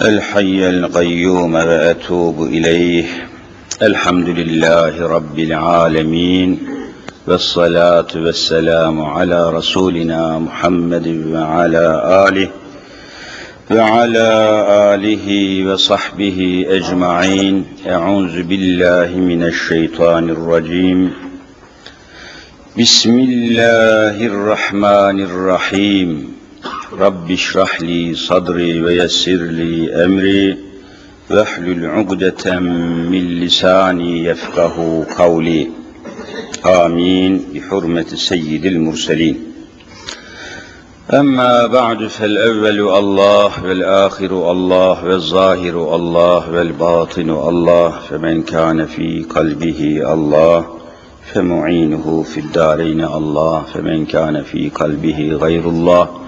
الحي القيوم وأتوب إليه. الحمد لله رب العالمين والصلاة والسلام على رسولنا محمد وعلى آله وعلى آله وصحبه أجمعين. أعوذ بالله من الشيطان الرجيم. بسم الله الرحمن الرحيم. رب اشرح لي صدري ويسر لي أمري. واحلل عقدة من لساني يفقه قولي. آمين. بحرمة سيد المرسلين. أما بعد فالأول الله والآخر الله والظاهر الله والباطن الله. فمن كان في قلبه الله فمعينه في الدارين الله. فمن كان في قلبه غير الله.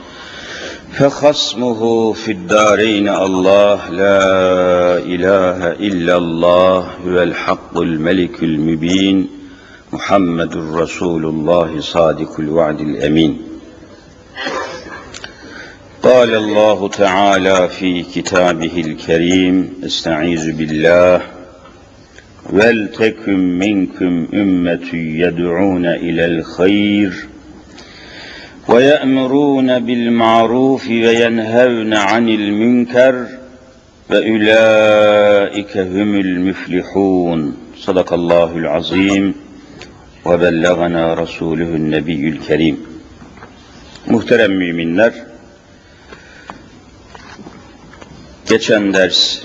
فخصمه في الدارين الله لا إله إلا الله هو الحق الملك المبين محمد رسول الله صادق الوعد الأمين قال الله تعالى في كتابه الكريم استعيذ بالله ولتكن منكم أمة يدعون إلى الخير ويأمرون بالمعروف وينهون عن المنكر وأولئك هم المفلحون صدق الله العظيم وبلغنا رسوله النبي الكريم Muhterem müminler, geçen ders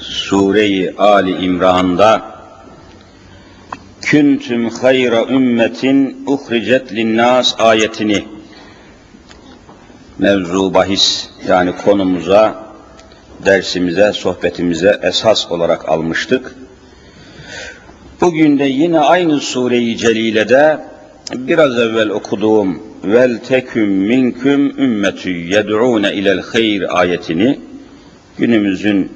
Sure-i Ali İmran'da Küntüm hayra ümmetin uhricet linnas ayetini mevzu bahis yani konumuza, dersimize, sohbetimize esas olarak almıştık. Bugün de yine aynı sure-i celilede biraz evvel okuduğum vel teküm minküm ümmetü yed'ûne ilel hayr ayetini günümüzün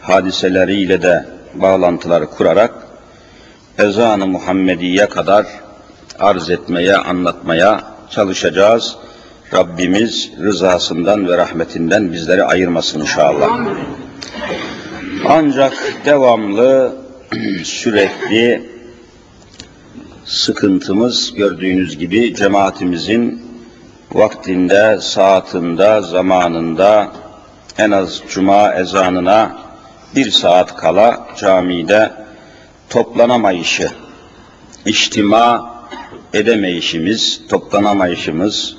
hadiseleriyle de bağlantıları kurarak ezan-ı Muhammediye kadar arz etmeye, anlatmaya çalışacağız. Rabbimiz rızasından ve rahmetinden bizleri ayırmasın inşallah. Ancak devamlı, sürekli sıkıntımız gördüğünüz gibi cemaatimizin vaktinde, saatinde, zamanında en az cuma ezanına bir saat kala camide toplanamayışı, içtima edemeyişimiz, toplanamayışımız,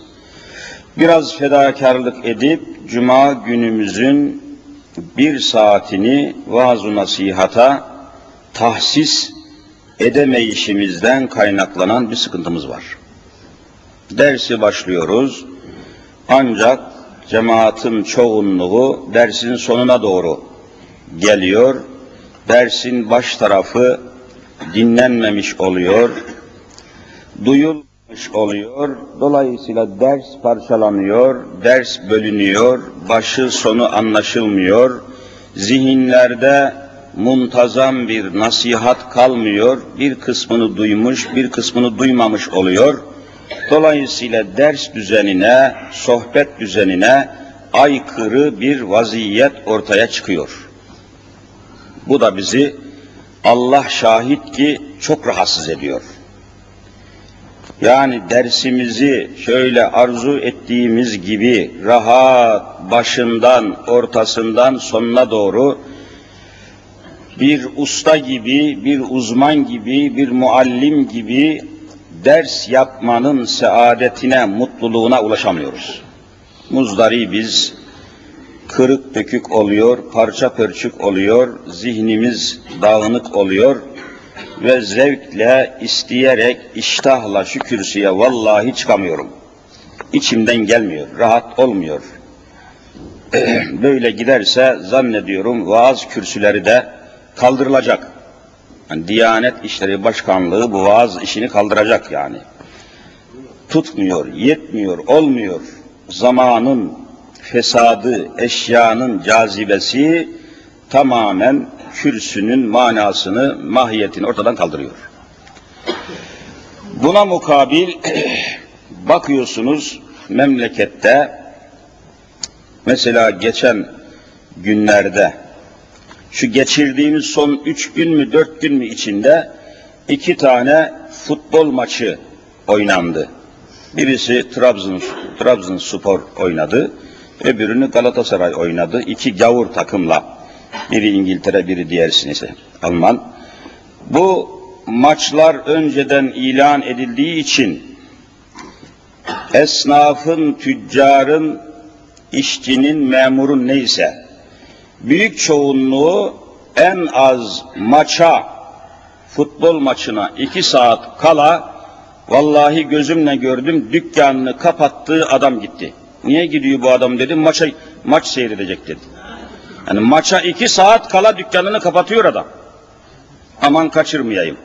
biraz fedakarlık edip cuma günümüzün bir saatini vaaz-ı nasihata tahsis edemeyişimizden kaynaklanan bir sıkıntımız var. Dersi başlıyoruz ancak cemaatin çoğunluğu dersin sonuna doğru geliyor. Dersin baş tarafı dinlenmemiş oluyor, duyulmuş oluyor. Dolayısıyla ders parçalanıyor, ders bölünüyor, başı sonu anlaşılmıyor. Zihinlerde muntazam bir nasihat kalmıyor. Bir kısmını duymuş, bir kısmını duymamış oluyor. Dolayısıyla ders düzenine, sohbet düzenine aykırı bir vaziyet ortaya çıkıyor. Bu da bizi Allah şahit ki çok rahatsız ediyor. Yani dersimizi şöyle arzu ettiğimiz gibi rahat başından, ortasından sonuna doğru bir usta gibi, bir uzman gibi, bir muallim gibi ders yapmanın saadetine, mutluluğuna ulaşamıyoruz. Muzdari biz kırık dökük oluyor, parça pörçük oluyor, zihnimiz dağınık oluyor ve zevkle, isteyerek, iştahla şu kürsüye vallahi çıkamıyorum. İçimden gelmiyor, rahat olmuyor. Böyle giderse zannediyorum vaaz kürsüleri de kaldırılacak. Yani Diyanet İşleri Başkanlığı bu vaaz işini kaldıracak yani. Tutmuyor, yetmiyor, olmuyor. Zamanın fesadı, eşyanın cazibesi tamamen kürsünün manasını, mahiyetini ortadan kaldırıyor. Buna mukabil bakıyorsunuz memlekette mesela geçen günlerde, şu geçirdiğimiz son üç gün mü dört gün mü içinde iki tane futbol maçı oynandı. Birisi Trabzon, Trabzonspor oynadı, öbürünü Galatasaray oynadı. İki gavur takımla. Biri İngiltere, biri diğerisi ise Alman. Bu maçlar önceden ilan edildiği için esnafın, tüccarın, işçinin, memurun neyse büyük çoğunluğu en az maça, futbol maçına iki saat kala vallahi gözümle gördüm dükkanını kapattığı adam gitti. Niye gidiyor bu adam dedim maça, maç seyredecek dedi. Yani maça iki saat kala dükkanını kapatıyor adam. Aman kaçırmayayım.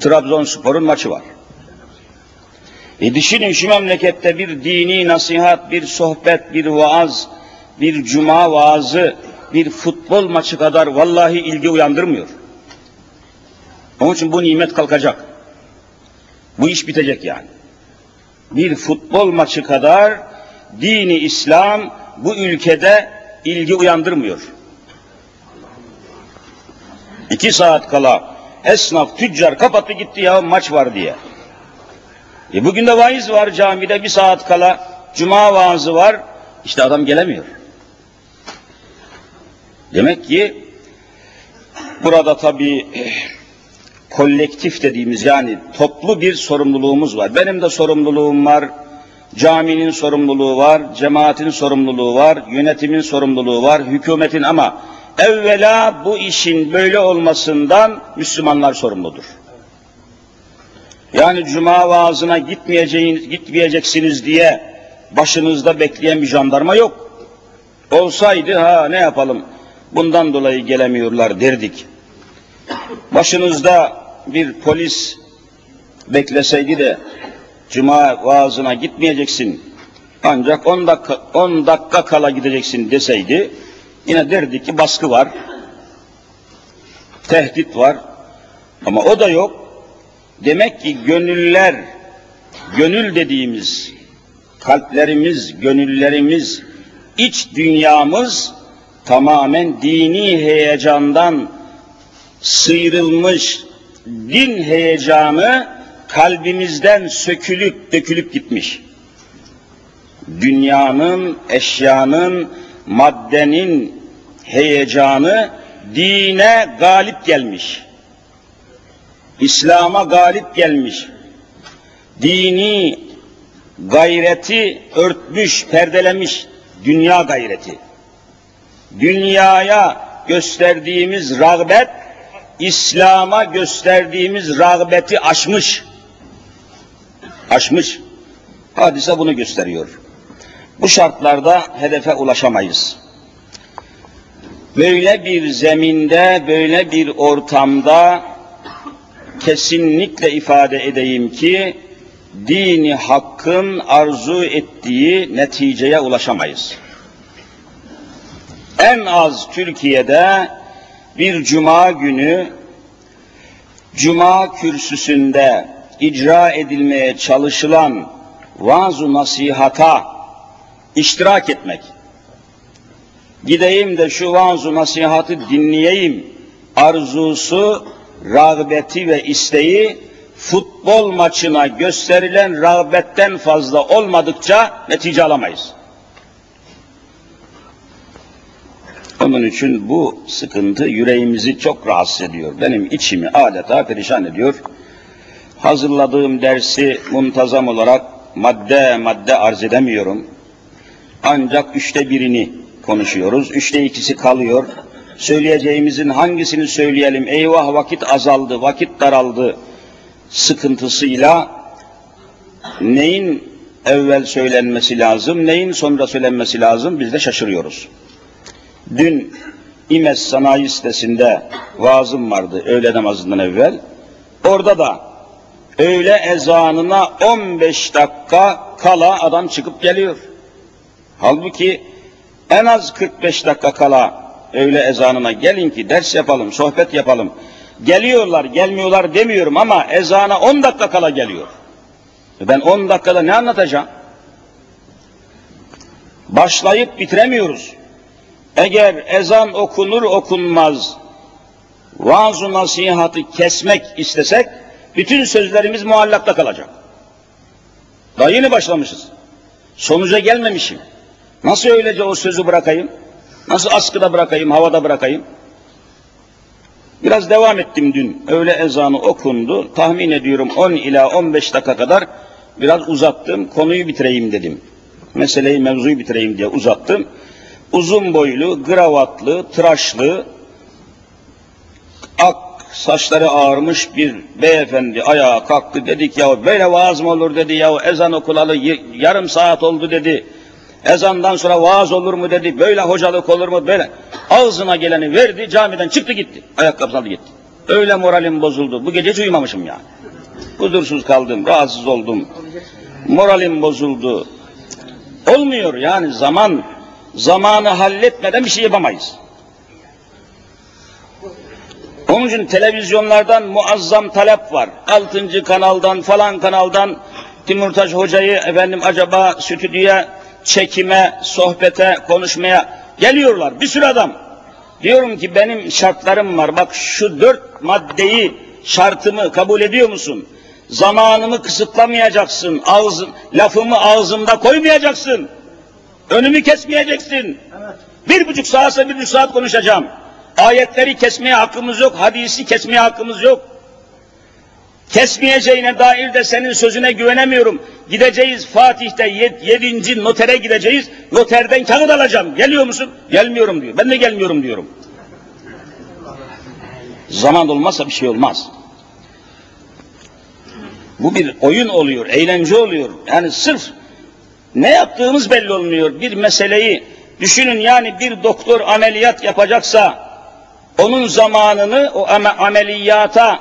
Trabzonspor'un maçı var. E düşünün şu memlekette bir dini nasihat, bir sohbet, bir vaaz, bir cuma vaazı, bir futbol maçı kadar vallahi ilgi uyandırmıyor. Onun için bu nimet kalkacak. Bu iş bitecek yani. Bir futbol maçı kadar dini İslam bu ülkede ilgi uyandırmıyor. İki saat kala esnaf, tüccar kapattı gitti ya maç var diye. E bugün de vaiz var camide bir saat kala, cuma vaazı var, işte adam gelemiyor. Demek ki burada tabii kolektif dediğimiz yani toplu bir sorumluluğumuz var. Benim de sorumluluğum var, caminin sorumluluğu var, cemaatin sorumluluğu var, yönetimin sorumluluğu var, hükümetin ama evvela bu işin böyle olmasından Müslümanlar sorumludur. Yani cuma vaazına gitmeyeceğiniz, gitmeyeceksiniz diye başınızda bekleyen bir jandarma yok. Olsaydı ha ne yapalım bundan dolayı gelemiyorlar derdik. Başınızda bir polis bekleseydi de cuma vaazına gitmeyeceksin ancak 10 dakika, 10 dakika kala gideceksin deseydi yine derdik ki baskı var, tehdit var ama o da yok. Demek ki gönüller, gönül dediğimiz kalplerimiz, gönüllerimiz, iç dünyamız tamamen dini heyecandan sıyrılmış, din heyecanı kalbimizden sökülüp dökülüp gitmiş. Dünyanın, eşyanın, maddenin heyecanı dine galip gelmiş. İslam'a galip gelmiş. Dini gayreti örtmüş, perdelemiş dünya gayreti. Dünyaya gösterdiğimiz rağbet İslam'a gösterdiğimiz rağbeti aşmış. Aşmış. Hadise bunu gösteriyor. Bu şartlarda hedefe ulaşamayız. Böyle bir zeminde, böyle bir ortamda kesinlikle ifade edeyim ki dini hakkın arzu ettiği neticeye ulaşamayız. En az Türkiye'de bir cuma günü cuma kürsüsünde icra edilmeye çalışılan vaaz nasihata iştirak etmek. Gideyim de şu vaaz nasihatı dinleyeyim arzusu, rağbeti ve isteği futbol maçına gösterilen rağbetten fazla olmadıkça netice alamayız. Onun için bu sıkıntı yüreğimizi çok rahatsız ediyor. Benim içimi adeta perişan ediyor. Hazırladığım dersi muntazam olarak madde madde arz edemiyorum. Ancak üçte birini konuşuyoruz. Üçte ikisi kalıyor. Söyleyeceğimizin hangisini söyleyelim? Eyvah vakit azaldı, vakit daraldı sıkıntısıyla neyin evvel söylenmesi lazım, neyin sonra söylenmesi lazım biz de şaşırıyoruz. Dün İmes Sanayi sitesinde vaazım vardı öğle namazından evvel. Orada da öğle ezanına 15 dakika kala adam çıkıp geliyor. Halbuki en az 45 dakika kala öğle ezanına gelin ki ders yapalım, sohbet yapalım. Geliyorlar, gelmiyorlar demiyorum ama ezana 10 dakika kala geliyor. Ben 10 dakikada ne anlatacağım? Başlayıp bitiremiyoruz. Eğer ezan okunur okunmaz vaaz nasihatı kesmek istesek bütün sözlerimiz muallakta kalacak. Daha yeni başlamışız. Sonuca gelmemişim. Nasıl öylece o sözü bırakayım? Nasıl askıda bırakayım, havada bırakayım? Biraz devam ettim dün. Öğle ezanı okundu. Tahmin ediyorum 10 ila 15 dakika kadar biraz uzattım. Konuyu bitireyim dedim. Meseleyi, mevzuyu bitireyim diye uzattım. Uzun boylu, gravatlı, tıraşlı, ak saçları ağarmış bir beyefendi ayağa kalktı. Dedik ya böyle vaaz mı olur dedi ya ezan okulalı yarım saat oldu dedi. Ezandan sonra vaaz olur mu dedi. Böyle hocalık olur mu böyle. Ağzına geleni verdi camiden çıktı gitti. Ayakkabısını aldı gitti. Öyle moralim bozuldu. Bu gece hiç uyumamışım yani. Huzursuz kaldım, rahatsız oldum. Moralim bozuldu. Olmuyor yani zaman, zamanı halletmeden bir şey yapamayız. Onun için televizyonlardan muazzam talep var. Altıncı kanaldan falan kanaldan Timurtaş Hoca'yı efendim acaba stüdyoya çekime, sohbete, konuşmaya geliyorlar. Bir sürü adam. Diyorum ki benim şartlarım var. Bak şu dört maddeyi, şartımı kabul ediyor musun? Zamanımı kısıtlamayacaksın. Ağzın, lafımı ağzımda koymayacaksın. Önümü kesmeyeceksin. Bir buçuk saatse bir buçuk saat konuşacağım. Ayetleri kesmeye hakkımız yok, hadisi kesmeye hakkımız yok. Kesmeyeceğine dair de senin sözüne güvenemiyorum. Gideceğiz Fatih'te yed, yedinci notere gideceğiz. Noterden kağıt alacağım. Geliyor musun? Gelmiyorum diyor. Ben de gelmiyorum diyorum. Zaman olmazsa bir şey olmaz. Bu bir oyun oluyor, eğlence oluyor. Yani sırf ne yaptığımız belli olmuyor. Bir meseleyi düşünün yani bir doktor ameliyat yapacaksa onun zamanını o ameliyata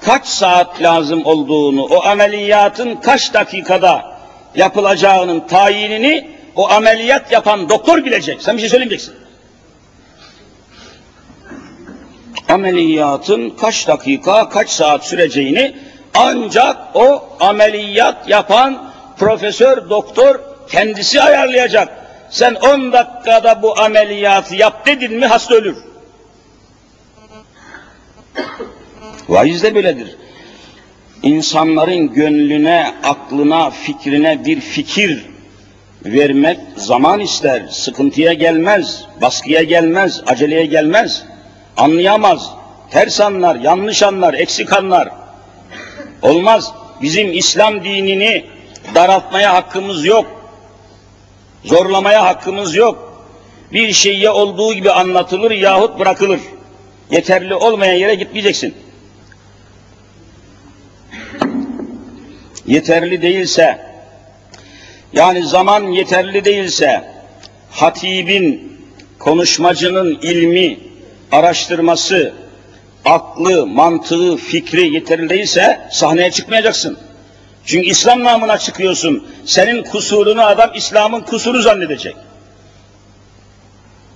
kaç saat lazım olduğunu, o ameliyatın kaç dakikada yapılacağının tayinini o ameliyat yapan doktor bilecek. Sen bir şey söylemeyeceksin. Ameliyatın kaç dakika, kaç saat süreceğini ancak o ameliyat yapan profesör, doktor kendisi ayarlayacak. Sen 10 dakikada bu ameliyatı yap dedin mi hasta ölür. Vaiz de böyledir. İnsanların gönlüne, aklına, fikrine bir fikir vermek zaman ister, sıkıntıya gelmez, baskıya gelmez, aceleye gelmez, anlayamaz, ters anlar, yanlış anlar, eksik anlar. Olmaz. Bizim İslam dinini daraltmaya hakkımız yok. Zorlamaya hakkımız yok. Bir şeyye olduğu gibi anlatılır yahut bırakılır. Yeterli olmayan yere gitmeyeceksin. yeterli değilse, yani zaman yeterli değilse, hatibin, konuşmacının ilmi, araştırması, aklı, mantığı, fikri yeterli değilse sahneye çıkmayacaksın. Çünkü İslam namına çıkıyorsun. Senin kusurunu adam İslam'ın kusuru zannedecek.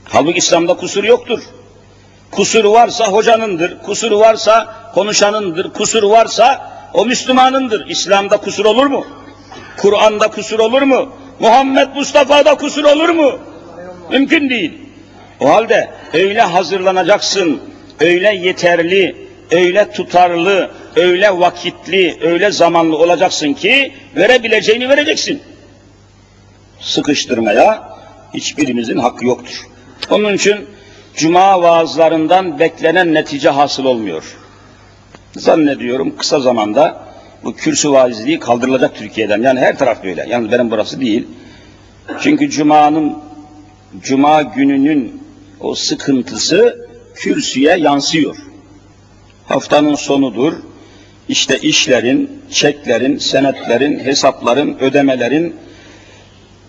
Halbuki İslam'da kusur yoktur. Kusur varsa hocanındır, kusur varsa konuşanındır, kusur varsa o Müslümanındır. İslam'da kusur olur mu? Kur'an'da kusur olur mu? Muhammed Mustafa'da kusur olur mu? Mümkün değil. O halde öyle hazırlanacaksın, öyle yeterli, öyle tutarlı, öyle vakitli, öyle zamanlı olacaksın ki verebileceğini vereceksin. Sıkıştırmaya hiçbirimizin hakkı yoktur. Onun için cuma vaazlarından beklenen netice hasıl olmuyor. Zannediyorum kısa zamanda bu kürsü vaizliği kaldırılacak Türkiye'den. Yani her taraf böyle. Yani benim burası değil. Çünkü Cuma'nın, Cuma gününün o sıkıntısı kürsüye yansıyor. Haftanın sonudur. İşte işlerin, çeklerin, senetlerin, hesapların, ödemelerin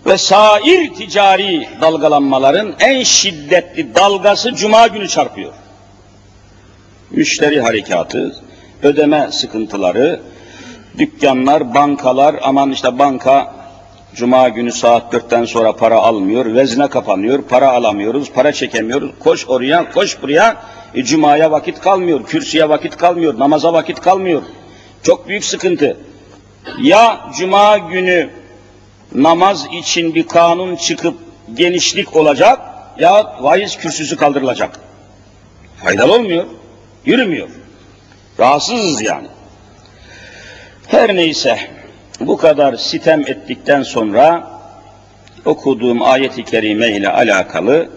ve sair ticari dalgalanmaların en şiddetli dalgası Cuma günü çarpıyor. Müşteri harekatı, ödeme sıkıntıları, dükkanlar, bankalar, aman işte banka Cuma günü saat dörtten sonra para almıyor, vezne kapanıyor, para alamıyoruz, para çekemiyoruz, koş oraya, koş buraya, e, Cuma'ya vakit kalmıyor, kürsüye vakit kalmıyor, namaza vakit kalmıyor. Çok büyük sıkıntı. Ya Cuma günü namaz için bir kanun çıkıp genişlik olacak, ya vaiz kürsüsü kaldırılacak. Faydalı olmuyor, yürümüyor. Rahatsızız yani. Her neyse bu kadar sitem ettikten sonra okuduğum ayeti kerime ile alakalı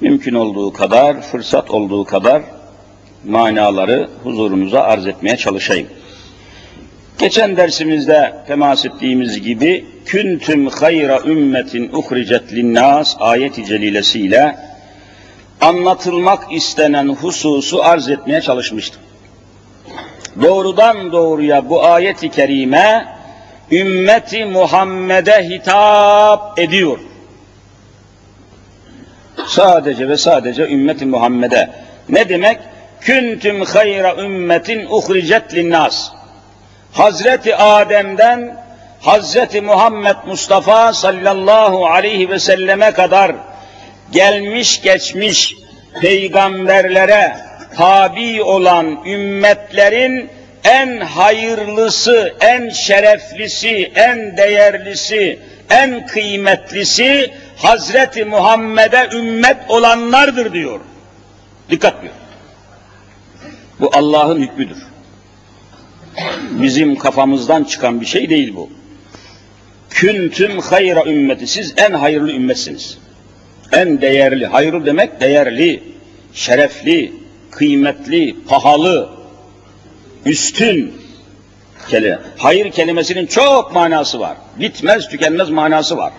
mümkün olduğu kadar, fırsat olduğu kadar manaları huzurunuza arz etmeye çalışayım. Geçen dersimizde temas ettiğimiz gibi küntüm hayra ümmetin uhricet linnas ayeti celilesiyle anlatılmak istenen hususu arz etmeye çalışmıştım. Doğrudan doğruya bu ayeti kerime ümmeti Muhammed'e hitap ediyor. Sadece ve sadece ümmeti Muhammed'e. Ne demek? Küntüm hayra ümmetin uhricet linnas. Hazreti Adem'den Hazreti Muhammed Mustafa sallallahu aleyhi ve selleme kadar gelmiş geçmiş peygamberlere tabi olan ümmetlerin en hayırlısı, en şereflisi, en değerlisi, en kıymetlisi Hazreti Muhammed'e ümmet olanlardır diyor. Dikkat diyor. Bu Allah'ın hükmüdür. Bizim kafamızdan çıkan bir şey değil bu. Küntüm hayra ümmeti. Siz en hayırlı ümmetsiniz. En değerli. Hayırlı demek değerli, şerefli, kıymetli, pahalı, üstün kelime. Hayır kelimesinin çok manası var. Bitmez tükenmez manası var.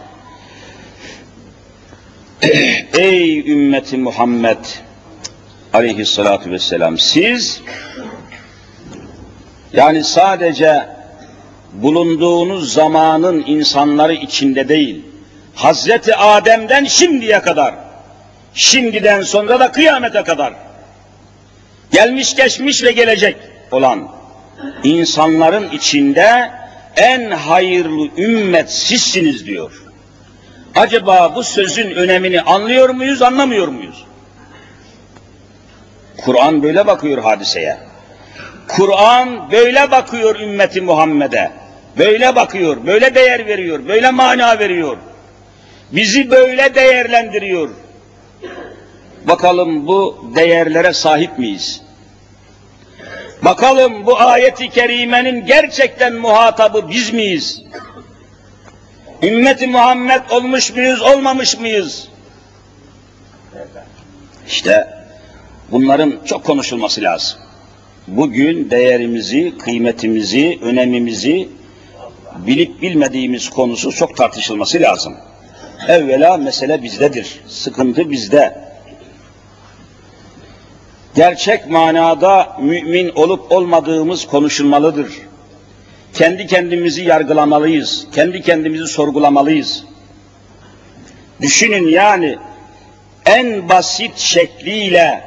Ey ümmeti Muhammed aleyhissalatu vesselam siz yani sadece bulunduğunuz zamanın insanları içinde değil, Hazreti Adem'den şimdiye kadar, şimdiden sonra da kıyamete kadar, gelmiş geçmiş ve gelecek olan insanların içinde en hayırlı ümmet sizsiniz diyor. Acaba bu sözün önemini anlıyor muyuz, anlamıyor muyuz? Kur'an böyle bakıyor hadiseye. Kur'an böyle bakıyor ümmeti Muhammed'e. Böyle bakıyor, böyle değer veriyor, böyle mana veriyor. Bizi böyle değerlendiriyor. Bakalım bu değerlere sahip miyiz? Bakalım bu ayeti kerimenin gerçekten muhatabı biz miyiz? Ümmeti Muhammed olmuş muyuz, olmamış mıyız? İşte bunların çok konuşulması lazım. Bugün değerimizi, kıymetimizi, önemimizi bilip bilmediğimiz konusu çok tartışılması lazım. Evvela mesele bizdedir. Sıkıntı bizde. Gerçek manada mümin olup olmadığımız konuşulmalıdır. Kendi kendimizi yargılamalıyız. Kendi kendimizi sorgulamalıyız. Düşünün yani en basit şekliyle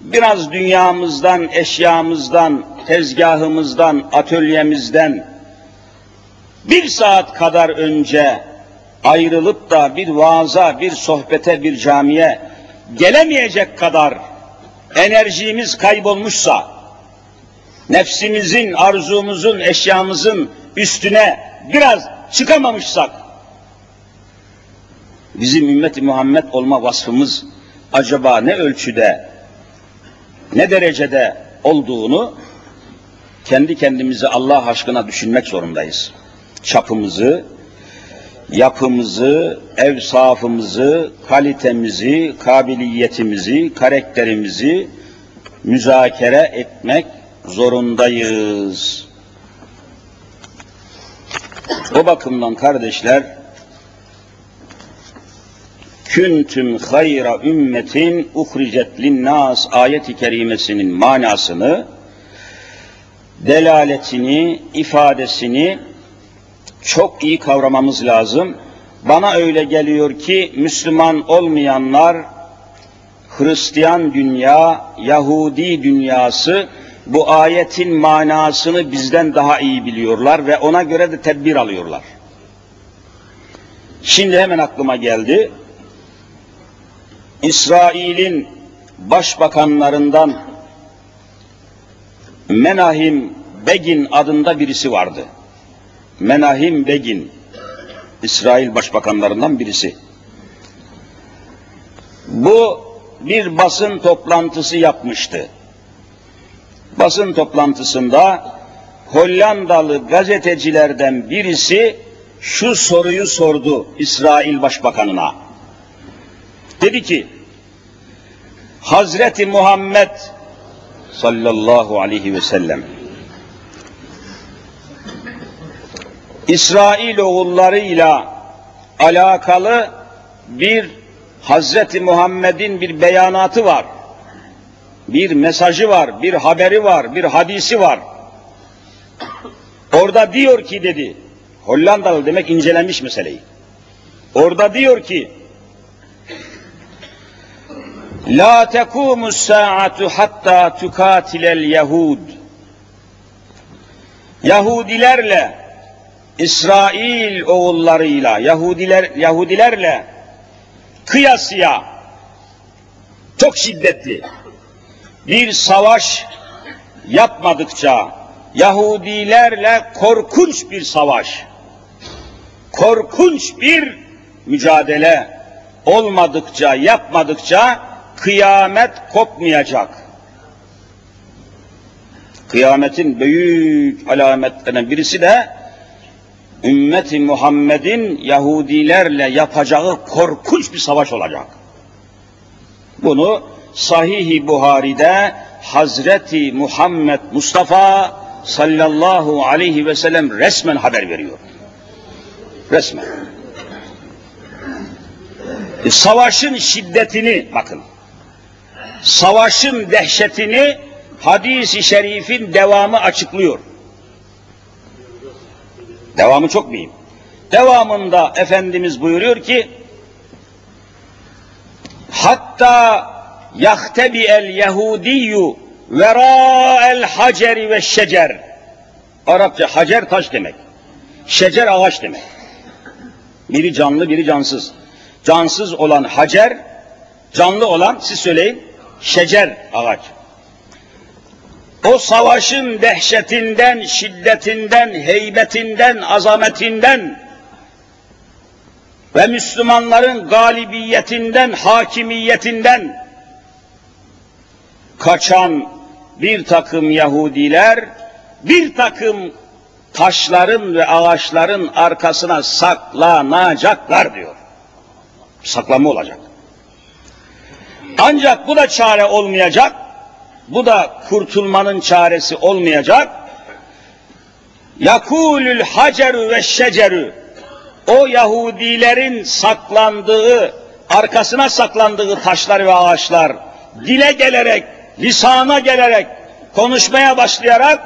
biraz dünyamızdan, eşyamızdan, tezgahımızdan, atölyemizden bir saat kadar önce ayrılıp da bir vaaza, bir sohbete, bir camiye gelemeyecek kadar enerjimiz kaybolmuşsa, nefsimizin, arzumuzun, eşyamızın üstüne biraz çıkamamışsak, bizim ümmeti Muhammed olma vasfımız acaba ne ölçüde, ne derecede olduğunu kendi kendimizi Allah aşkına düşünmek zorundayız. Çapımızı, yapımızı, evsafımızı, kalitemizi, kabiliyetimizi, karakterimizi müzakere etmek zorundayız. O bakımdan kardeşler, küntüm hayra ümmetin uhricet linnas ayeti kerimesinin manasını, delaletini, ifadesini çok iyi kavramamız lazım. Bana öyle geliyor ki Müslüman olmayanlar Hristiyan dünya, Yahudi dünyası bu ayetin manasını bizden daha iyi biliyorlar ve ona göre de tedbir alıyorlar. Şimdi hemen aklıma geldi. İsrail'in başbakanlarından Menahim Begin adında birisi vardı. Menahim Begin, İsrail başbakanlarından birisi. Bu bir basın toplantısı yapmıştı. Basın toplantısında Hollandalı gazetecilerden birisi şu soruyu sordu İsrail Başbakanına. Dedi ki, Hazreti Muhammed sallallahu aleyhi ve sellem İsrail oğullarıyla alakalı bir Hazreti Muhammed'in bir beyanatı var. Bir mesajı var, bir haberi var, bir hadisi var. Orada diyor ki dedi, Hollandalı demek incelemiş meseleyi. Orada diyor ki, La tekumu saatu hatta tukatilel Yahud. Yahudilerle İsrail oğullarıyla Yahudiler Yahudilerle kıyasıya çok şiddetli bir savaş yapmadıkça Yahudilerle korkunç bir savaş korkunç bir mücadele olmadıkça yapmadıkça kıyamet kopmayacak. Kıyametin büyük alametlerinden birisi de ümmeti Muhammed'in Yahudilerle yapacağı korkunç bir savaş olacak. Bunu Sahih-i Buhari'de Hazreti Muhammed Mustafa sallallahu aleyhi ve sellem resmen haber veriyor. Resmen. E, savaşın şiddetini bakın. Savaşın dehşetini hadis-i şerifin devamı açıklıyor. Devamı çok mühim. Devamında Efendimiz buyuruyor ki hatta yahtebi el yehudiyyu vera el haceri ve şecer Arapça hacer taş demek. Şecer ağaç demek. Biri canlı, biri cansız. Cansız olan hacer, canlı olan siz söyleyin, şecer ağaç. O savaşın dehşetinden, şiddetinden, heybetinden, azametinden ve Müslümanların galibiyetinden, hakimiyetinden kaçan bir takım Yahudiler, bir takım taşların ve ağaçların arkasına saklanacaklar diyor. Saklama olacak. Ancak bu da çare olmayacak. Bu da kurtulmanın çaresi olmayacak. Yakulül haceru ve şeceru o Yahudilerin saklandığı, arkasına saklandığı taşlar ve ağaçlar dile gelerek, lisana gelerek, konuşmaya başlayarak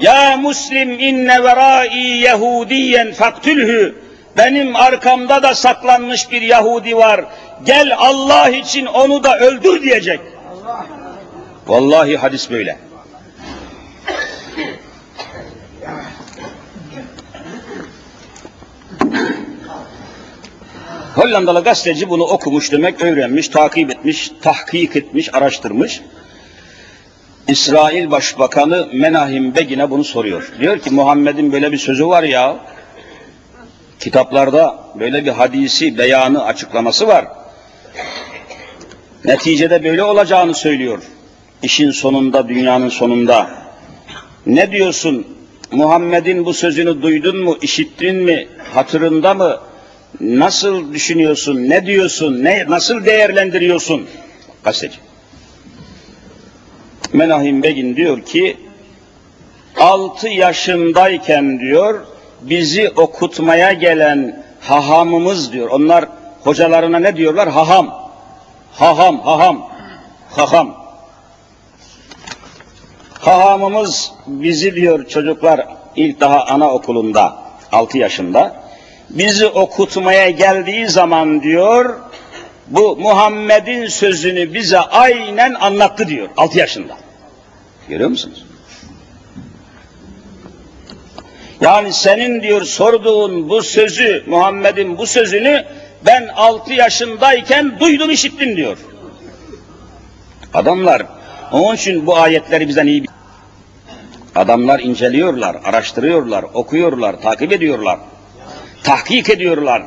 ya Müslim inne verai Yahudiyen faktülhü benim arkamda da saklanmış bir Yahudi var. Gel Allah için onu da öldür diyecek. Vallahi hadis böyle. Hollandalı gazeteci bunu okumuş demek, öğrenmiş, takip etmiş, tahkik etmiş, araştırmış. İsrail Başbakanı Menahim Begin'e bunu soruyor. Diyor ki Muhammed'in böyle bir sözü var ya, kitaplarda böyle bir hadisi, beyanı, açıklaması var. Neticede böyle olacağını söylüyor. İşin sonunda, dünyanın sonunda. Ne diyorsun? Muhammed'in bu sözünü duydun mu, işittin mi, hatırında mı? Nasıl düşünüyorsun, ne diyorsun, ne, nasıl değerlendiriyorsun? Gazeteci. Menahim Begin diyor ki, altı yaşındayken diyor, bizi okutmaya gelen hahamımız diyor. Onlar hocalarına ne diyorlar? Haham. Haham, haham, haham. Hahamımız bizi diyor çocuklar ilk daha anaokulunda, altı yaşında, bizi okutmaya geldiği zaman diyor, bu Muhammed'in sözünü bize aynen anlattı diyor, altı yaşında. Görüyor musunuz? Yani senin diyor sorduğun bu sözü, Muhammed'in bu sözünü ben altı yaşındayken duydum işittim diyor. Adamlar, onun için bu ayetleri bizden iyi Adamlar inceliyorlar, araştırıyorlar, okuyorlar, takip ediyorlar, tahkik ediyorlar.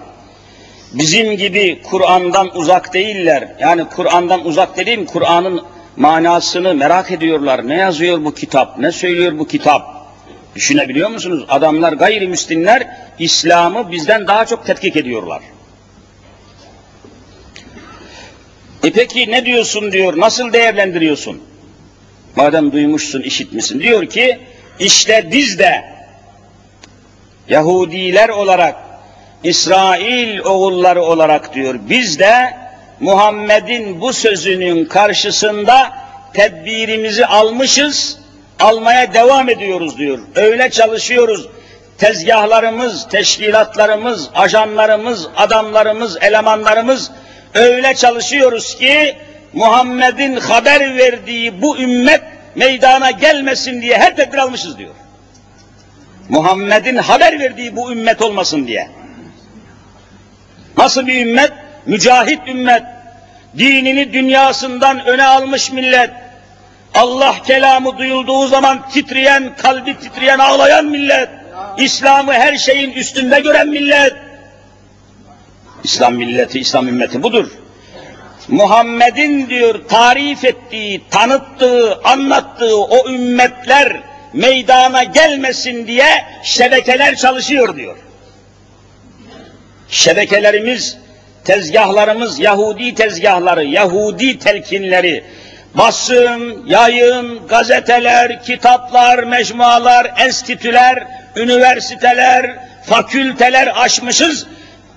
bizim gibi Kur'an'dan uzak değiller. Yani Kur'an'dan uzak dediğim Kur'an'ın manasını merak ediyorlar. Ne yazıyor bu kitap? Ne söylüyor bu kitap? Düşünebiliyor musunuz? Adamlar gayrimüslimler İslam'ı bizden daha çok tetkik ediyorlar. E peki ne diyorsun diyor, nasıl değerlendiriyorsun? Madem duymuşsun, işitmişsin. Diyor ki, işte biz de Yahudiler olarak, İsrail oğulları olarak diyor, biz de Muhammed'in bu sözünün karşısında tedbirimizi almışız, almaya devam ediyoruz diyor. Öyle çalışıyoruz. Tezgahlarımız, teşkilatlarımız, ajanlarımız, adamlarımız, elemanlarımız öyle çalışıyoruz ki Muhammed'in haber verdiği bu ümmet meydana gelmesin diye her tedbir almışız diyor. Muhammed'in haber verdiği bu ümmet olmasın diye. Nasıl bir ümmet? Mücahit ümmet. Dinini dünyasından öne almış millet. Allah kelamı duyulduğu zaman titreyen, kalbi titreyen, ağlayan millet. İslam'ı her şeyin üstünde gören millet. İslam milleti, İslam ümmeti budur. Muhammed'in diyor tarif ettiği, tanıttığı, anlattığı o ümmetler meydana gelmesin diye şebekeler çalışıyor diyor. Şebekelerimiz, tezgahlarımız Yahudi tezgahları, Yahudi telkinleri, basın, yayın, gazeteler, kitaplar, mecmualar, enstitüler, üniversiteler, fakülteler açmışız.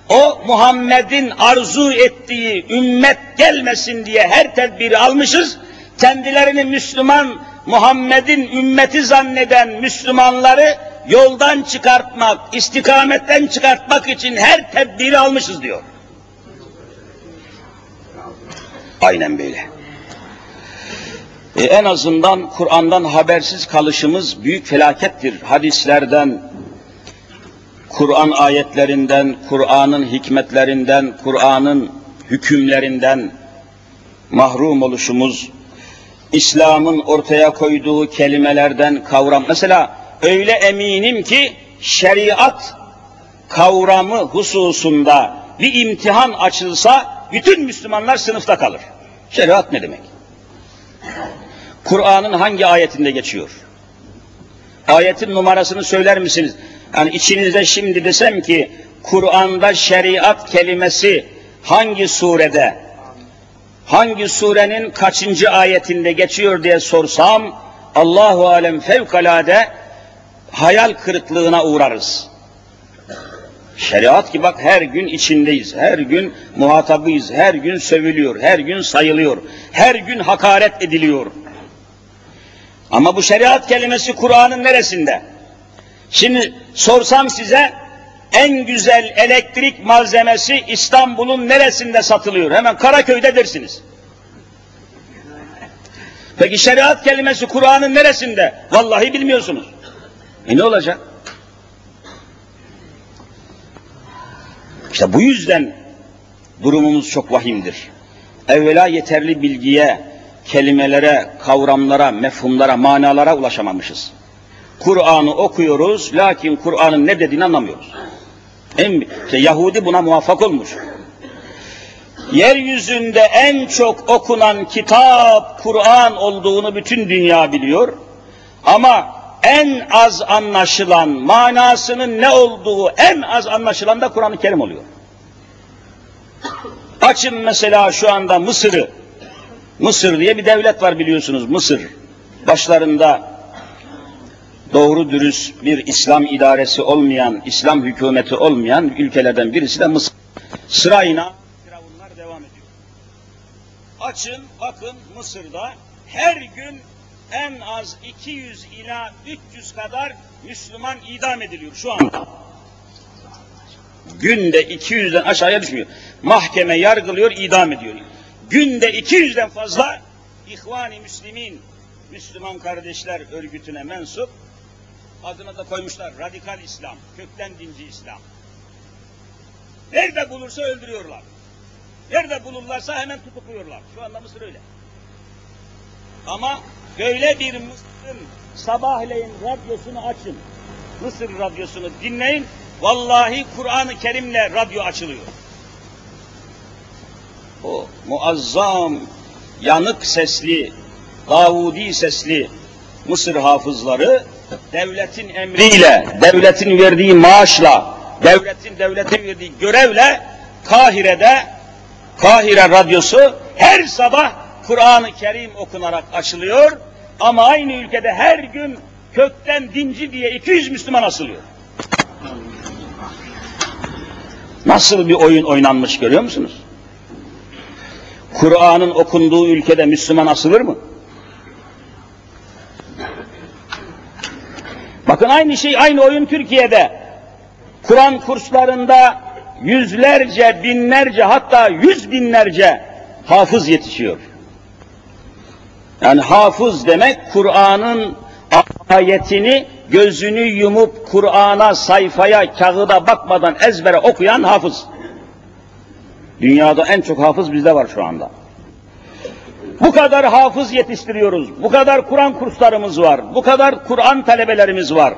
O Muhammed'in arzu ettiği ümmet gelmesin diye her tedbiri almışız. Kendilerini Müslüman, Muhammed'in ümmeti zanneden Müslümanları yoldan çıkartmak, istikametten çıkartmak için her tedbiri almışız diyor. Aynen böyle. E, en azından Kur'an'dan habersiz kalışımız büyük felakettir. Hadislerden, Kur'an ayetlerinden, Kur'an'ın hikmetlerinden, Kur'an'ın hükümlerinden mahrum oluşumuz, İslam'ın ortaya koyduğu kelimelerden kavram. Mesela öyle eminim ki şeriat kavramı hususunda bir imtihan açılsa bütün Müslümanlar sınıfta kalır. Şeriat ne demek? Kur'an'ın hangi ayetinde geçiyor? Ayetin numarasını söyler misiniz? Yani içinizde şimdi desem ki Kur'an'da şeriat kelimesi hangi surede, hangi surenin kaçıncı ayetinde geçiyor diye sorsam Allahu alem fevkalade hayal kırıklığına uğrarız. Şeriat ki bak her gün içindeyiz, her gün muhatabıyız, her gün sövülüyor, her gün sayılıyor, her gün hakaret ediliyor. Ama bu şeriat kelimesi Kur'an'ın neresinde? Şimdi sorsam size en güzel elektrik malzemesi İstanbul'un neresinde satılıyor? Hemen Karaköy'de dersiniz. Peki şeriat kelimesi Kur'an'ın neresinde? Vallahi bilmiyorsunuz. E ne olacak? İşte bu yüzden durumumuz çok vahimdir. Evvela yeterli bilgiye, kelimelere, kavramlara, mefhumlara, manalara ulaşamamışız. Kur'an'ı okuyoruz, lakin Kur'an'ın ne dediğini anlamıyoruz. En, işte Yahudi buna muvaffak olmuş. Yeryüzünde en çok okunan kitap Kur'an olduğunu bütün dünya biliyor. Ama en az anlaşılan, manasının ne olduğu en az anlaşılan da Kur'an-ı Kerim oluyor. Açın mesela şu anda Mısır'ı. Mısır diye bir devlet var biliyorsunuz Mısır. Başlarında doğru dürüst bir İslam idaresi olmayan, İslam hükümeti olmayan ülkelerden birisi de Mısır. Sırayına firavunlar devam ediyor. Açın bakın Mısır'da her gün en az 200 ila 300 kadar Müslüman idam ediliyor şu anda. Günde 200'den aşağıya düşmüyor. Mahkeme yargılıyor, idam ediyor. Günde 200'den fazla İhvan-ı Müslimin, Müslüman Kardeşler Örgütü'ne mensup, adına da koymuşlar radikal İslam, kökten dinci İslam. Nerede bulursa öldürüyorlar. Nerede bulurlarsa hemen tutukluyorlar. Şu anda Mısır öyle. Ama böyle bir Mısır'ın sabahleyin radyosunu açın. Mısır radyosunu dinleyin. Vallahi Kur'an-ı Kerim'le radyo açılıyor. o muazzam, yanık sesli, Davudi sesli Mısır hafızları devletin emriyle, devletin verdiği maaşla, devletin devletin verdiği görevle Kahire'de Kahire radyosu her sabah Kur'an-ı Kerim okunarak açılıyor ama aynı ülkede her gün kökten dinci diye 200 Müslüman asılıyor. Nasıl bir oyun oynanmış görüyor musunuz? Kur'an'ın okunduğu ülkede Müslüman asılır mı? Bakın aynı şey, aynı oyun Türkiye'de. Kur'an kurslarında yüzlerce, binlerce hatta yüz binlerce hafız yetişiyor. Yani hafız demek Kur'an'ın ayetini gözünü yumup Kur'an'a, sayfaya, kağıda bakmadan ezbere okuyan hafız. Dünyada en çok hafız bizde var şu anda. Bu kadar hafız yetiştiriyoruz, bu kadar Kur'an kurslarımız var, bu kadar Kur'an talebelerimiz var.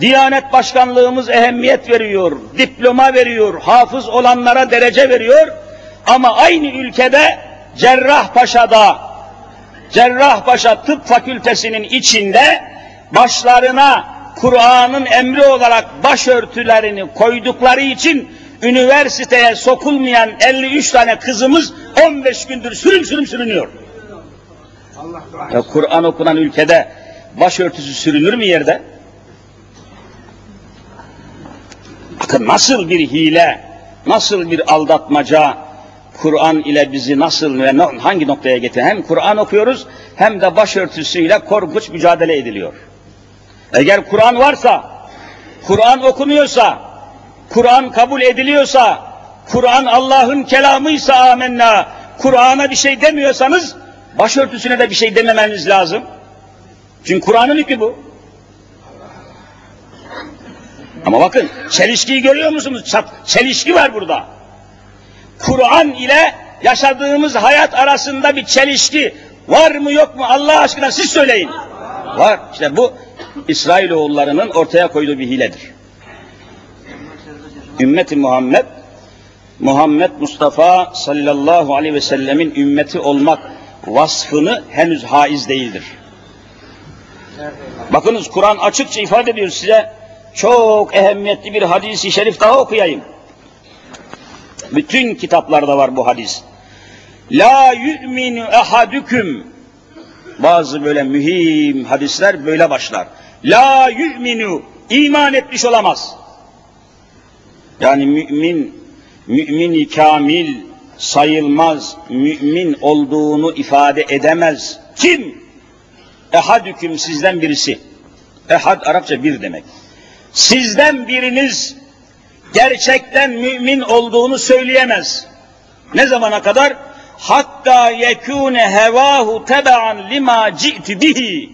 Diyanet Başkanlığımız ehemmiyet veriyor, diploma veriyor, hafız olanlara derece veriyor. Ama aynı ülkede Cerrahpaşa'da, Cerrahpaşa Tıp Fakültesinin içinde başlarına Kur'an'ın emri olarak başörtülerini koydukları için üniversiteye sokulmayan 53 tane kızımız 15 gündür sürüm sürüm sürünüyor. Ya Kur'an okunan ülkede başörtüsü sürünür mü yerde? Bakın nasıl bir hile, nasıl bir aldatmaca, Kur'an ile bizi nasıl ve hangi noktaya getirir? Hem Kur'an okuyoruz hem de başörtüsüyle korkunç mücadele ediliyor. Eğer Kur'an varsa, Kur'an okunuyorsa, Kur'an kabul ediliyorsa, Kur'an Allah'ın kelamıysa amenna, Kur'an'a bir şey demiyorsanız, başörtüsüne de bir şey dememeniz lazım. Çünkü Kur'an'ın hükmü bu. Ama bakın çelişkiyi görüyor musunuz? Çelişki var burada. Kur'an ile yaşadığımız hayat arasında bir çelişki var mı yok mu Allah aşkına siz söyleyin. Var. İşte bu İsrailoğullarının ortaya koyduğu bir hiledir. Ümmeti Muhammed, Muhammed Mustafa sallallahu aleyhi ve sellemin ümmeti olmak vasfını henüz haiz değildir. Bakınız Kur'an açıkça ifade ediyor size çok ehemmiyetli bir hadisi şerif daha okuyayım. Bütün kitaplarda var bu hadis. La yu'minu ehadüküm bazı böyle mühim hadisler böyle başlar. La yu'minu iman etmiş olamaz. Yani mümin mümin kamil sayılmaz, mümin olduğunu ifade edemez. Kim? Ehadüküm sizden birisi. Ehad Arapça bir demek. Sizden biriniz gerçekten mümin olduğunu söyleyemez. Ne zamana kadar? Hatta yekune hevahu tebaan lima ci'ti bihi.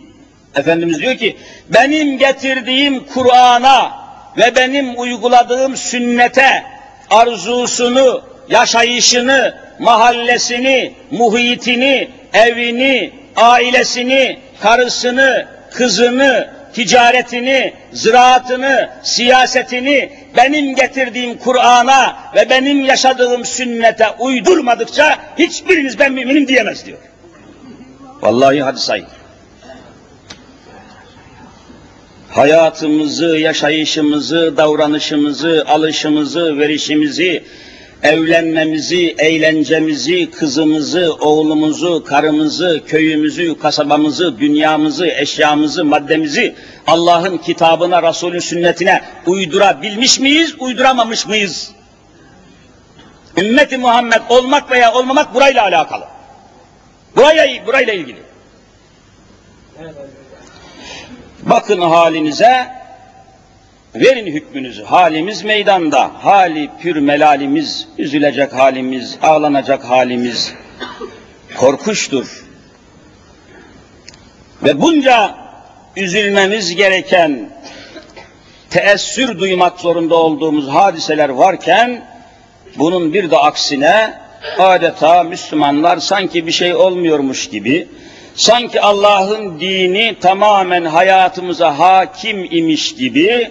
Efendimiz diyor ki benim getirdiğim Kur'an'a ve benim uyguladığım sünnete arzusunu, yaşayışını, mahallesini, muhitini, evini, ailesini, karısını, kızını, ticaretini, ziraatını, siyasetini benim getirdiğim Kur'an'a ve benim yaşadığım sünnete uydurmadıkça hiçbiriniz ben müminim diyemez diyor. Vallahi hadi say. Hayatımızı, yaşayışımızı, davranışımızı, alışımızı, verişimizi, evlenmemizi, eğlencemizi, kızımızı, oğlumuzu, karımızı, köyümüzü, kasabamızı, dünyamızı, eşyamızı, maddemizi Allah'ın kitabına, Resulün sünnetine uydurabilmiş miyiz, uyduramamış mıyız? Ümmeti Muhammed olmak veya olmamak burayla alakalı. Burayla, burayla ilgili. Bakın halinize, verin hükmünüzü. Halimiz meydanda, hali pür melalimiz, üzülecek halimiz, ağlanacak halimiz korkuştur. Ve bunca üzülmemiz gereken, teessür duymak zorunda olduğumuz hadiseler varken, bunun bir de aksine adeta Müslümanlar sanki bir şey olmuyormuş gibi, sanki Allah'ın dini tamamen hayatımıza hakim imiş gibi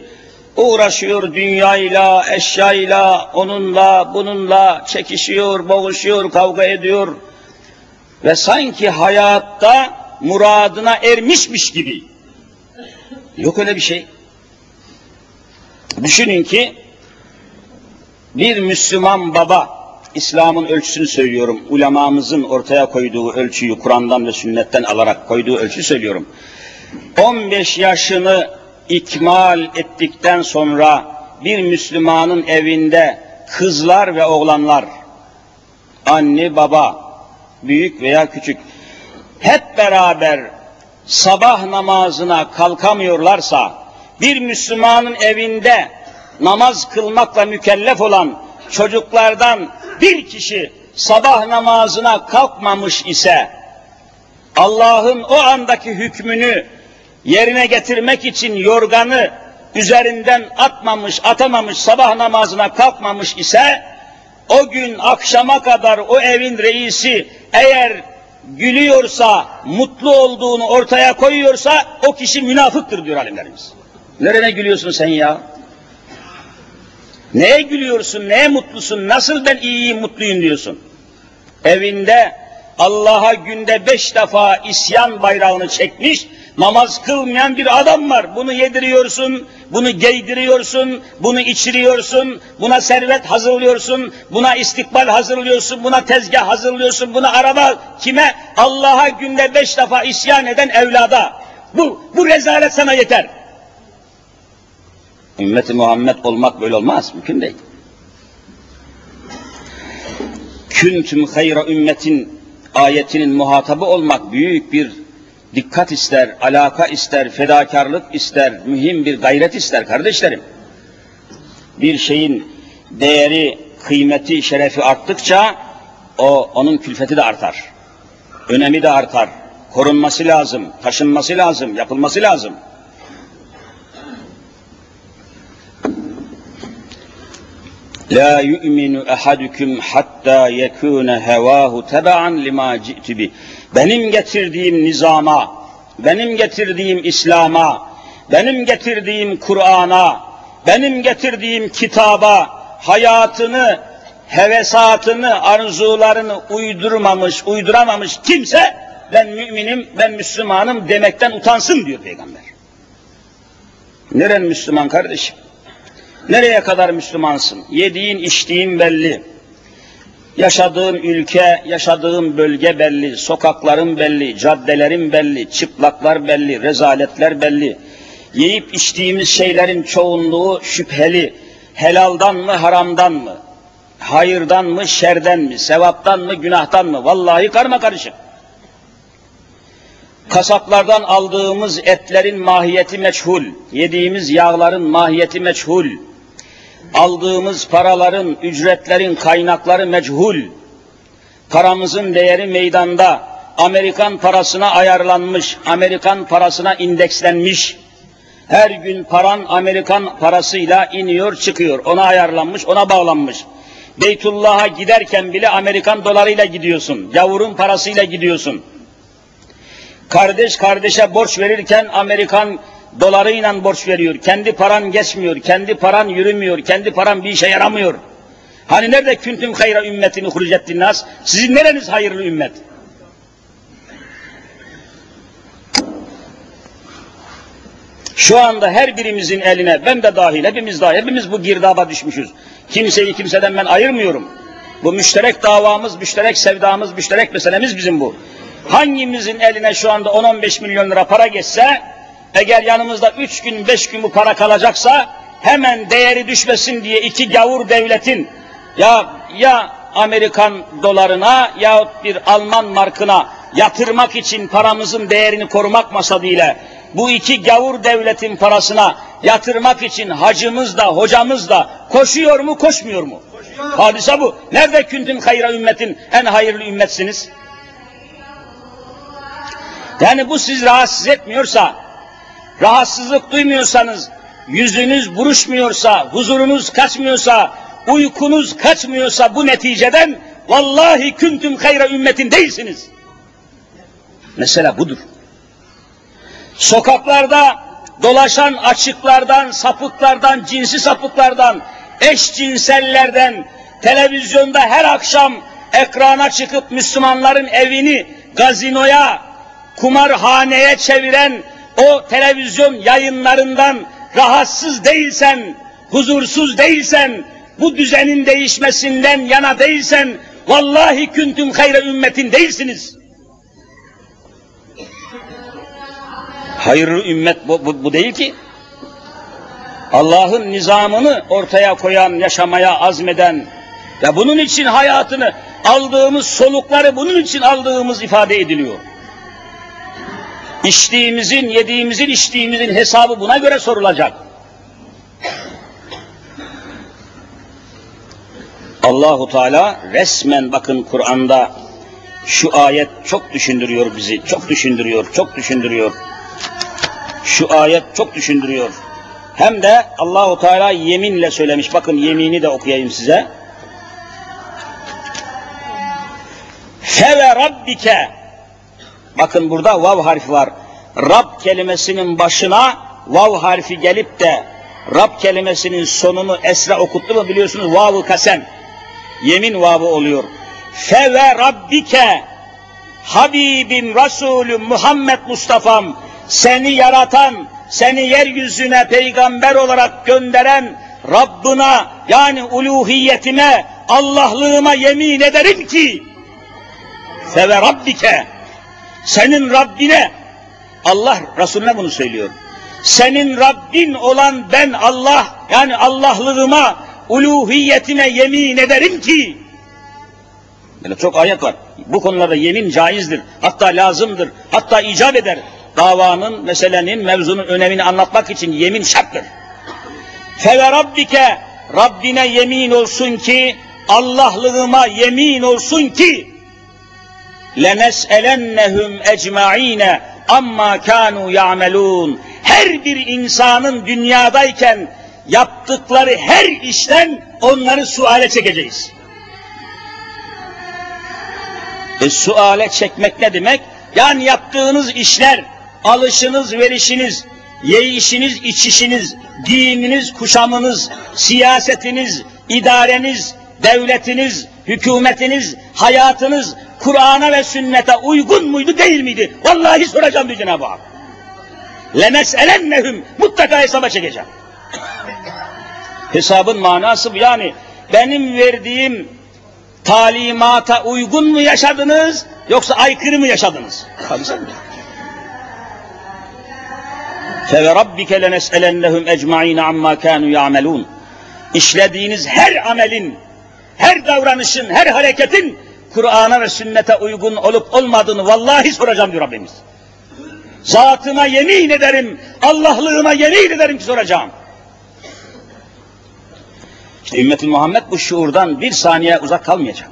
Uğraşıyor dünyayla, eşyayla, onunla, bununla çekişiyor, boğuşuyor, kavga ediyor. Ve sanki hayatta muradına ermişmiş gibi. Yok öyle bir şey. Düşünün ki bir Müslüman baba, İslam'ın ölçüsünü söylüyorum, ulemamızın ortaya koyduğu ölçüyü Kur'an'dan ve sünnetten alarak koyduğu ölçü söylüyorum. 15 yaşını ikmal ettikten sonra bir Müslümanın evinde kızlar ve oğlanlar, anne baba, büyük veya küçük, hep beraber sabah namazına kalkamıyorlarsa, bir Müslümanın evinde namaz kılmakla mükellef olan çocuklardan bir kişi sabah namazına kalkmamış ise, Allah'ın o andaki hükmünü yerine getirmek için yorganı üzerinden atmamış, atamamış, sabah namazına kalkmamış ise, o gün akşama kadar o evin reisi eğer gülüyorsa, mutlu olduğunu ortaya koyuyorsa, o kişi münafıktır diyor alimlerimiz. Nerene gülüyorsun sen ya? Neye gülüyorsun, neye mutlusun, nasıl ben iyiyim, mutluyum diyorsun? Evinde Allah'a günde beş defa isyan bayrağını çekmiş, namaz kılmayan bir adam var. Bunu yediriyorsun, bunu giydiriyorsun, bunu içiriyorsun, buna servet hazırlıyorsun, buna istikbal hazırlıyorsun, buna tezgah hazırlıyorsun, buna araba kime? Allah'a günde beş defa isyan eden evlada. Bu, bu rezalet sana yeter. Ümmeti Muhammed olmak böyle olmaz, mümkün değil. Küntüm hayra ümmetin ayetinin muhatabı olmak büyük bir dikkat ister, alaka ister, fedakarlık ister, mühim bir gayret ister kardeşlerim. Bir şeyin değeri, kıymeti, şerefi arttıkça o onun külfeti de artar. Önemi de artar. Korunması lazım, taşınması lazım, yapılması lazım. La yu'minu ahadukum hatta yekuna hevahu tebaen lima ci'tu bi. Benim getirdiğim nizama, benim getirdiğim İslam'a, benim getirdiğim Kur'an'a, benim getirdiğim kitaba hayatını, hevesatını, arzularını uydurmamış, uyduramamış kimse ben müminim, ben Müslümanım demekten utansın diyor Peygamber. Neren Müslüman kardeşim? Nereye kadar Müslümansın? Yediğin, içtiğin belli. Yaşadığın ülke, yaşadığın bölge belli, sokakların belli, caddelerin belli, çıplaklar belli, rezaletler belli. Yiyip içtiğimiz şeylerin çoğunluğu şüpheli. Helaldan mı, haramdan mı? Hayırdan mı, şerden mi? Sevaptan mı, günahtan mı? Vallahi karma karışık. Kasaplardan aldığımız etlerin mahiyeti meçhul, yediğimiz yağların mahiyeti meçhul, aldığımız paraların, ücretlerin kaynakları meçhul, paramızın değeri meydanda, Amerikan parasına ayarlanmış, Amerikan parasına indekslenmiş, her gün paran Amerikan parasıyla iniyor çıkıyor, ona ayarlanmış, ona bağlanmış. Beytullah'a giderken bile Amerikan dolarıyla gidiyorsun, yavurun parasıyla gidiyorsun. Kardeş kardeşe borç verirken Amerikan dolarıyla borç veriyor. Kendi paran geçmiyor, kendi paran yürümüyor, kendi paran bir işe yaramıyor. Hani nerede küntüm hayra ümmetini hurucettin nas? Sizin nereniz hayırlı ümmet? Şu anda her birimizin eline, ben de dahil, hepimiz dahil, hepimiz bu girdaba düşmüşüz. Kimseyi kimseden ben ayırmıyorum. Bu müşterek davamız, müşterek sevdamız, müşterek meselemiz bizim bu. Hangimizin eline şu anda 10-15 milyon lira para geçse, eğer yanımızda üç gün, beş gün bu para kalacaksa, hemen değeri düşmesin diye iki gavur devletin, ya ya Amerikan dolarına yahut bir Alman markına yatırmak için paramızın değerini korumak masadıyla, bu iki gavur devletin parasına yatırmak için hacımız da, hocamız da koşuyor mu, koşmuyor mu? Koşuyor. Hadise bu. Nerede küntüm hayra ümmetin en hayırlı ümmetsiniz? Yani bu sizi rahatsız etmiyorsa, rahatsızlık duymuyorsanız, yüzünüz buruşmuyorsa, huzurunuz kaçmıyorsa, uykunuz kaçmıyorsa bu neticeden vallahi küntüm hayra ümmetin değilsiniz. Mesela budur. Sokaklarda dolaşan açıklardan, sapıklardan, cinsi sapıklardan, eşcinsellerden, televizyonda her akşam ekrana çıkıp Müslümanların evini gazinoya, kumarhaneye çeviren o televizyon yayınlarından rahatsız değilsen, huzursuz değilsen, bu düzenin değişmesinden yana değilsen, vallahi küntüm hayre ümmetin değilsiniz. Hayırlı ümmet bu, bu, bu değil ki. Allah'ın nizamını ortaya koyan, yaşamaya azmeden ve bunun için hayatını aldığımız solukları bunun için aldığımız ifade ediliyor. İçtiğimizin, yediğimizin, içtiğimizin hesabı buna göre sorulacak. Allahu Teala resmen bakın Kur'an'da şu ayet çok düşündürüyor bizi, çok düşündürüyor, çok düşündürüyor. Şu ayet çok düşündürüyor. Hem de Allahu Teala yeminle söylemiş. Bakın yemini de okuyayım size. Feve rabbike Bakın burada vav harfi var. Rab kelimesinin başına vav harfi gelip de Rab kelimesinin sonunu esra okuttu mu biliyorsunuz vav-ı kasem. Yemin vavı oluyor. Fe ve rabbike Habibim Resulüm Muhammed Mustafa'm seni yaratan, seni yeryüzüne peygamber olarak gönderen Rabbına yani uluhiyetime, Allah'lığıma yemin ederim ki fe ve rabbike senin Rabbine Allah Resulüne bunu söylüyor. Senin Rabbin olan ben Allah yani Allah'lığıma uluhiyetine yemin ederim ki böyle çok ayet var. Bu konularda yemin caizdir. Hatta lazımdır. Hatta icap eder. Davanın, meselenin, mevzunun önemini anlatmak için yemin şarttır. Feve Rabbike Rabbine yemin olsun ki Allah'lığıma yemin olsun ki لَنَسْأَلَنَّهُمْ اَجْمَعِينَ amma kanu ya'melun. Her bir insanın dünyadayken yaptıkları her işten onları suale çekeceğiz. E suale çekmek ne demek? Yani yaptığınız işler, alışınız, verişiniz, yeyişiniz, içişiniz, giyiminiz, kuşamınız, siyasetiniz, idareniz, devletiniz, hükümetiniz, hayatınız Kur'an'a ve sünnete uygun muydu değil miydi? Vallahi soracağım diyor Cenab-ı Hak. لَمَسْأَلَنَّهُمْ Mutlaka hesaba çekeceğim. Hesabın manası bu. Yani benim verdiğim talimata uygun mu yaşadınız yoksa aykırı mı yaşadınız? فَوَرَبِّكَ لَنَسْأَلَنَّهُمْ اَجْمَعِينَ عَمَّا كَانُوا يَعْمَلُونَ İşlediğiniz her amelin, her davranışın, her hareketin Kur'an'a ve sünnete uygun olup olmadığını vallahi soracağım diyor Rabbimiz. Zatıma yemin ederim, Allah'lığıma yemin ederim ki soracağım. İşte ümmet Muhammed bu şuurdan bir saniye uzak kalmayacak.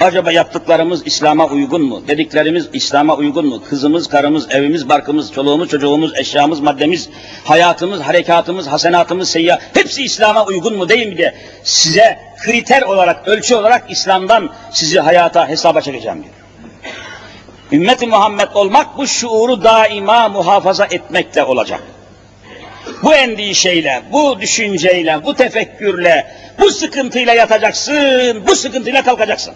Acaba yaptıklarımız İslam'a uygun mu? Dediklerimiz İslam'a uygun mu? Kızımız, karımız, evimiz, barkımız, çoluğumuz, çocuğumuz, eşyamız, maddemiz, hayatımız, harekatımız, hasenatımız, seyyah hepsi İslam'a uygun mu değil mi diye size kriter olarak, ölçü olarak İslam'dan sizi hayata hesaba çekeceğim diyor. Ümmet-i Muhammed olmak bu şuuru daima muhafaza etmekle olacak. Bu endişeyle, bu düşünceyle, bu tefekkürle, bu sıkıntıyla yatacaksın, bu sıkıntıyla kalkacaksın.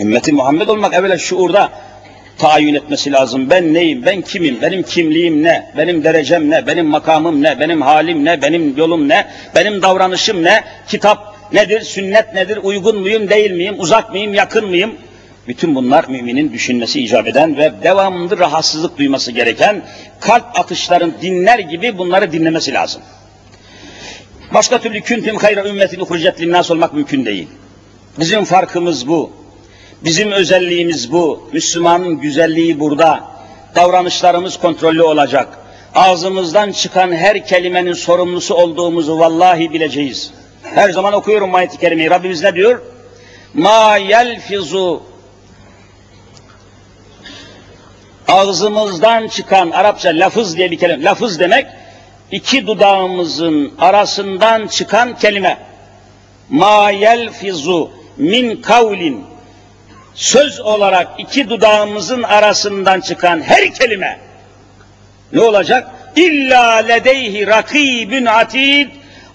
Ümmeti Muhammed olmak evvela şuurda tayin etmesi lazım. Ben neyim, ben kimim, benim kimliğim ne, benim derecem ne, benim makamım ne, benim halim ne, benim yolum ne, benim davranışım ne, kitap nedir, sünnet nedir, uygun muyum, değil miyim, uzak mıyım, yakın mıyım? Bütün bunlar müminin düşünmesi icap eden ve devamlı rahatsızlık duyması gereken kalp atışların dinler gibi bunları dinlemesi lazım. Başka türlü küntüm hayra ümmetin uhricet linnas olmak mümkün değil. Bizim farkımız bu. Bizim özelliğimiz bu. Müslümanın güzelliği burada. Davranışlarımız kontrollü olacak. Ağzımızdan çıkan her kelimenin sorumlusu olduğumuzu vallahi bileceğiz. Her zaman okuyorum ayet-i kerimeyi. Rabbimiz ne diyor? Ma yelfizu ağzımızdan çıkan Arapça lafız diye bir kelime. Lafız demek iki dudağımızın arasından çıkan kelime. Ma yelfizu min kavlin söz olarak iki dudağımızın arasından çıkan her kelime Ne olacak? İlla ledeyhi rakibün atid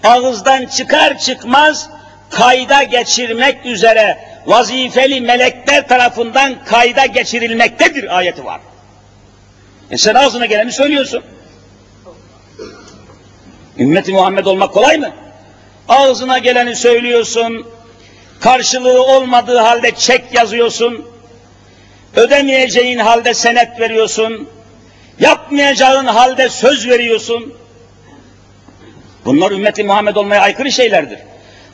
ağızdan çıkar çıkmaz kayda geçirmek üzere vazifeli melekler tarafından kayda geçirilmektedir ayeti var. E sen ağzına geleni söylüyorsun. Ümmeti Muhammed olmak kolay mı? Ağzına geleni söylüyorsun, karşılığı olmadığı halde çek yazıyorsun, ödemeyeceğin halde senet veriyorsun, yapmayacağın halde söz veriyorsun. Bunlar ümmeti Muhammed olmaya aykırı şeylerdir.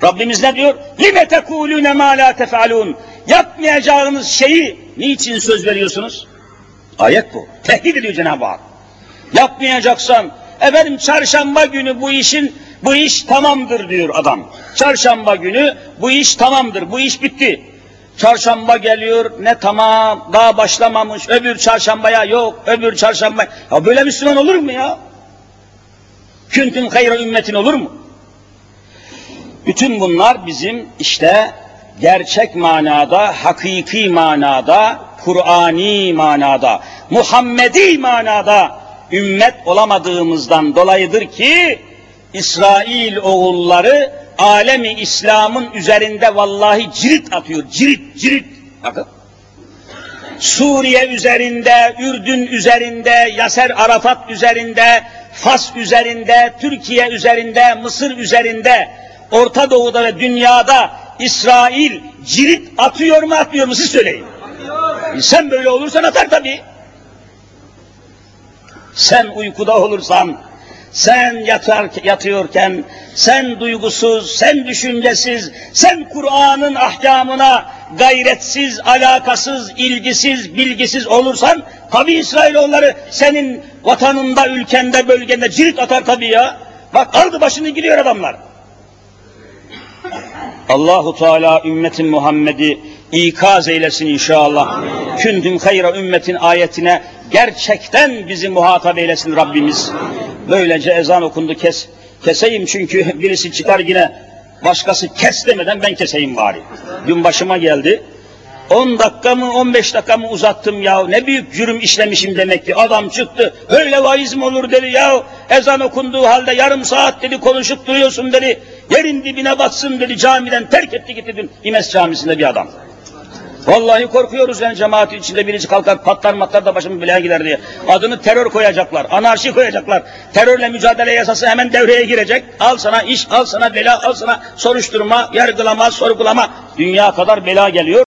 Rabbimiz ne diyor? لِمَ تَكُولُونَ مَا لَا تَفْعَلُونَ Yapmayacağınız şeyi niçin söz veriyorsunuz? Ayet bu. Tehdit ediyor Cenab-ı Hak. Yapmayacaksan, efendim çarşamba günü bu işin, bu iş tamamdır diyor adam. Çarşamba günü bu iş tamamdır, bu iş bitti. Çarşamba geliyor, ne tamam, daha başlamamış, öbür çarşambaya yok, öbür çarşamba. Ya böyle Müslüman olur mu ya? Küntüm hayra ümmetin olur mu? Bütün bunlar bizim işte gerçek manada, hakiki manada, Kur'ani manada, Muhammedi manada ümmet olamadığımızdan dolayıdır ki İsrail oğulları alemi İslam'ın üzerinde vallahi cirit atıyor. Cirit, cirit. Bakın. Suriye üzerinde, Ürdün üzerinde, Yaser Arafat üzerinde, Fas üzerinde, Türkiye üzerinde, Mısır üzerinde, Orta Doğu'da ve dünyada İsrail cirit atıyor mu atmıyor mu siz söyleyin. Sen böyle olursan atar tabii. Sen uykuda olursan, sen yatar, yatıyorken, sen duygusuz, sen düşüncesiz, sen Kur'an'ın ahkamına gayretsiz, alakasız, ilgisiz, bilgisiz olursan, tabi İsrailoğulları senin vatanında, ülkende, bölgende cirit atar tabi ya. Bak aldı başını gidiyor adamlar. Allahu Teala ümmetin Muhammed'i ikaz eylesin inşallah. Kündüm hayra ümmetin ayetine gerçekten bizi muhatap eylesin Rabbimiz. Böylece ezan okundu kes. Keseyim çünkü birisi çıkar yine başkası kes demeden ben keseyim bari. Dün başıma geldi. 10 dakika mı 15 dakika mı uzattım ya ne büyük cürüm işlemişim demek ki adam çıktı öyle vaiz mi olur dedi ya ezan okunduğu halde yarım saat dedi konuşup duruyorsun dedi yerin dibine batsın dedi camiden terk etti gitti dün İmes camisinde bir adam. Vallahi korkuyoruz yani cemaatin içinde birisi kalkar patlar matlar da başımı belaya gider diye. Adını terör koyacaklar, anarşi koyacaklar. Terörle mücadele yasası hemen devreye girecek. Al sana iş, al sana bela, al sana soruşturma, yargılama, sorgulama. Dünya kadar bela geliyor.